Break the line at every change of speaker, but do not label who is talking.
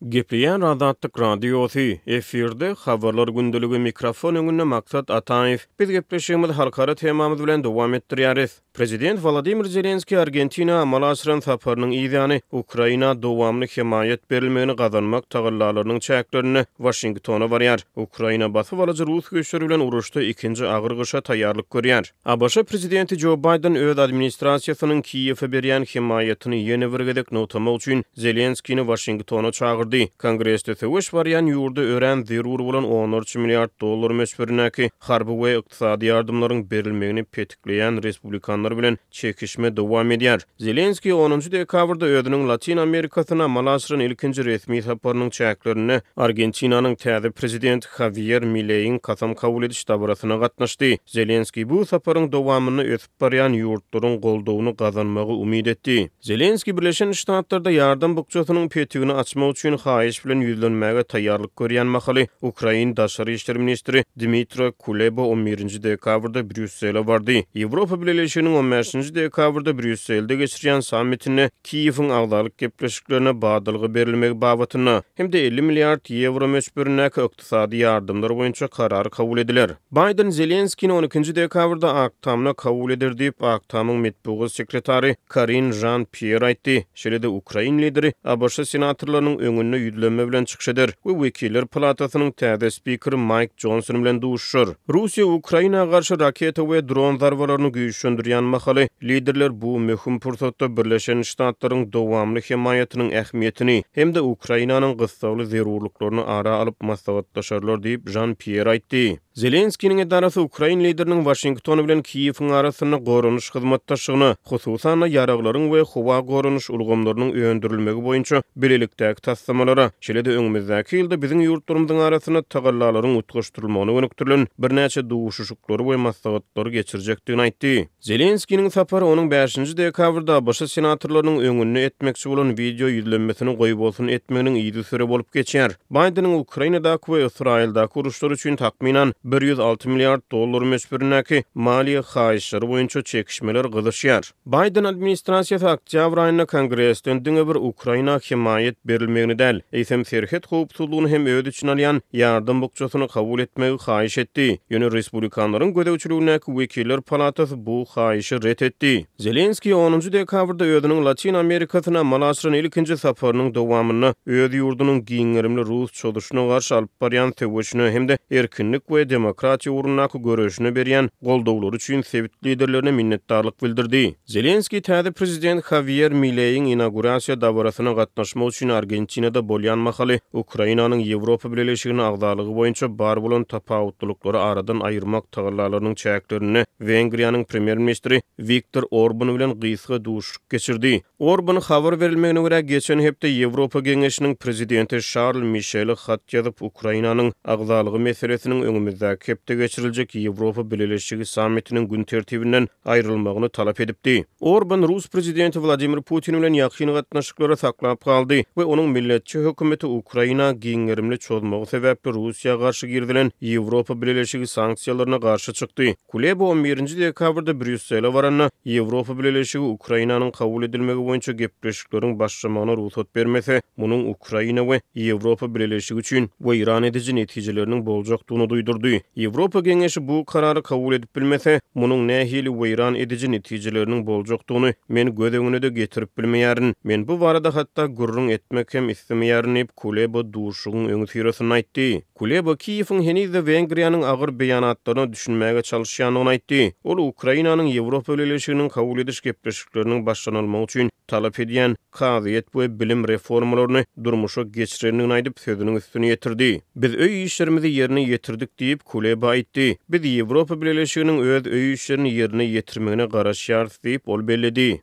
Gepleýän Azatlyk Radiosy, efirde, Habarlar gündeligi, mikrofon öňünde Maksat Ataýew. Biz gepleşigimizi halkara temamyz bilen dowam etdirýäris. Prezident Wolodymyr Zelenskiý Argentina amala aşyran saparynyň yzýany, Ukraina dowamly hemaýat berilmegini gazanmak tagallalarynyň çäklerinde Waşingtona barýar. Ukraina basyp alyjy rus güýçleri bilen uruşda ikinji agyr gyşa taýýarlyk görýär. ABŞ prezidenti Jo Baýden öz administrasiýasynyň Kiýewe berýän hemaýatyny ýene bir gezek nygtamak üçin Zelenskini Waşingtona çagyrdy. Kongresde söweş barýan ýurda örän zerur bolan onlarça milliard dollar möçberindäki harby we ykdysady ýardymlaryň berilmegini petikleýän respublikanlar bilen çekişme dowam edýär. Zelenskiý onunjy dekabrda özüniň Latyn Amerikasyna amala aşyran ilkinji resmi saparynyň çäklerinde Argentinanyň täze prezidenti Hawýer Mileýiň kasam kabul ediş dabarasyna gatnaşdy. Zelenskiý bu saparyň dowamynda ösüp barýan ýurtlaryň goldawyny gazanmagy umyt etdi. Zelenskiý Birleşen Ştatlarda ýardam bukjasynyň petigini açmak üçin haýyş bilen ýüzlenmäge taýýarlyk görýän mahaly, ukrain daşary işler ministri Dmytro Kuleba on birinji dekabrda Brýussele bardy. Ýewropa Bileleşiginiň on bäşinji dekabrda Brýusselde geçirýän sammitinde Kiýewiň agzalyk gepleşiklerine badalga berilmegi babatynda hem-de elli milliard ýewro möçberindäki ykdysady ýardamlar boýunça karar kabul ediler. Baýden Zelenskini on ikinji dekabrda Ak Tamda kabul eder diýip, Ak Tamyň metbugat sekretary Karin Žan-Pýer aýtdy. Şeýle-de ukrain lideri ABŞ senatorlarynyň öňünde ýüzlenme bilen çykyş eder we Wekiller palatasynyň täze spikeri Maýk Jonson bilen duşuşar. Russiýa Ukraina garşy raketa we dron zarbalaryny güýçlendirýän mahaly, liderler bu möhüm pursatda Birleşen Ştatlaryň dowamly hemaýatynyň ähmiýetini hem-de Ukrainanyň gyssagly zerurlyklaryny ara alyp maslahatlaşarlar diýip, Žan-Pýer aýtdy. Zelenskiniň edarasy ukrain lideriniň Waşington bilen Kiýewiň arasynda goranyş hyzmatdaşlygyna, hususan-da, ýaraglaryň we howa goranyş ulgamlarynyň öndürilmegi boýunça bilelikdäki taslamalara, şeýle-de öňümizdäki ýylda biziň ýurtlarymyzyň arasynda tagallalaryň utgaşdyrylmagyna gönükdirilen birnäçe duşuşyklary we maslahatlary geçirjekdigini aýtdy. Zelenskiniň sapary onuň bäşinji dekabrda ABŞ senatorlarynyň öňünde etmekçi bolan wideo ýüzlenmesini goýbolsun etmeginiň yzysüre bolup geçýär. Baýdeniň Ukrainadaky we Ysraýyldaky uruşlar üçin takmynan bir ýüz alty milliard dollar möçberindäki maliýe haýyşlary boýunça çekişmeler gyzyşýar. Baýden administrasiýasy oktýabr aýynda Kongresden diňe bir Ukraina hemaýat berilmegini däl, eýsem serhet howpsuzlygyny hem öz içine alýan ýardam bukjasyny kabul etmegi haýyş etdi. Ýöne respublikanlaryň gözegçiligindäki wekiller palatasy bu haýyşy ret etdi. Zelenskiý onunjy dekabrda özüniň Latyn Amerikasyna amala aşyran ilkinji saparynyň dowamynda öz ýurdunyň giň gerimli rus çozuşyna garşy alyp barýan söweşine hem-de erkinlik we demokratiýa ugrundaky göreşine berýän goldawlary üçin sebit liderlerine minnetdarlyk bildirdi. Zelenskiý täze prezident Hawýer Mileýiň inaugurasiýa dabarasyna gatnaşmak üçin Argentinada bolýan mahaly, Ukrainanyň Ýewropa Bileleşigine agzalygy boýunça bar bolan tapawutlylyklary aradan aýyrmak tagallalarynyň çäklerinde Wengriýanyň premýer-ministri Wiktor Orban bilen gysga duşuşyk geçirdi. Orban, habar berilmegine görä, geçen hepde Ýewropa Geňeşiniň prezidenti Şarl Mişele hat ýazyp, Ukrainanyň agzalygy meselesiniň öňümizdäki hepde geçiriljek Ýewropa Bileleşigi sammitiniň gün tertibinden aýrylmagyny talap edipdi. Orban rus prezidenti Wladimir Putin bilen ýakyn gatnaşyklary saklap galdy we onuň milletçi hökümeti Ukraina giň gerimli çozmagy sebäpli Russiýa garşy girizilen Ýewropa Bileleşigi sanksiýalaryna garşy çykdy. Kuleba on birinji dekabrda Brýussele baranda, Ýewropa Bileleşigi Ukrainanyň kabul edilmegi boýunça gepleşikleri görnüşikleriň başlamagyna rugsat bermese, munuň Ukraina we Ýewropa Bileleşigi üçin weýran ediji netijeleriniň boljakdygyny duýdurdy. Ýewropa Geňeşi bu karary kabul edip bilmese, munuň nähili weýran ediji netijeleriniň boljakdygyny men göz öňüne-de getirip bilmeýärin. Men bu barada hatda gürrüň etmek hem islemeýärin diýip, Kuleba duşuşygyň öňüsyrasynda aýtdy. Kuleba Kiýewiň heniz-de Wengriýanyň agyr beýanatlaryna düşünmäge çalyşýandygyny aýtdy. Ol Ukrainanyň Ýewropa Bileleşiginiň kabul ediş gepleşikleriniň başlanylmagy üçin talap edýän kazyýet we bilim reformalaryny durmuşa geçirendigini aýdyp, sözüniň üstüni ýetirdi. Biz öý işlerimizi ýerine ýetirdik diýip, Kuleba aýtdy. Biz Ýewropa Bileleşiginiň öz öý işlerini ýerine ýetirmegine garaşýarys diýip, ol belledi.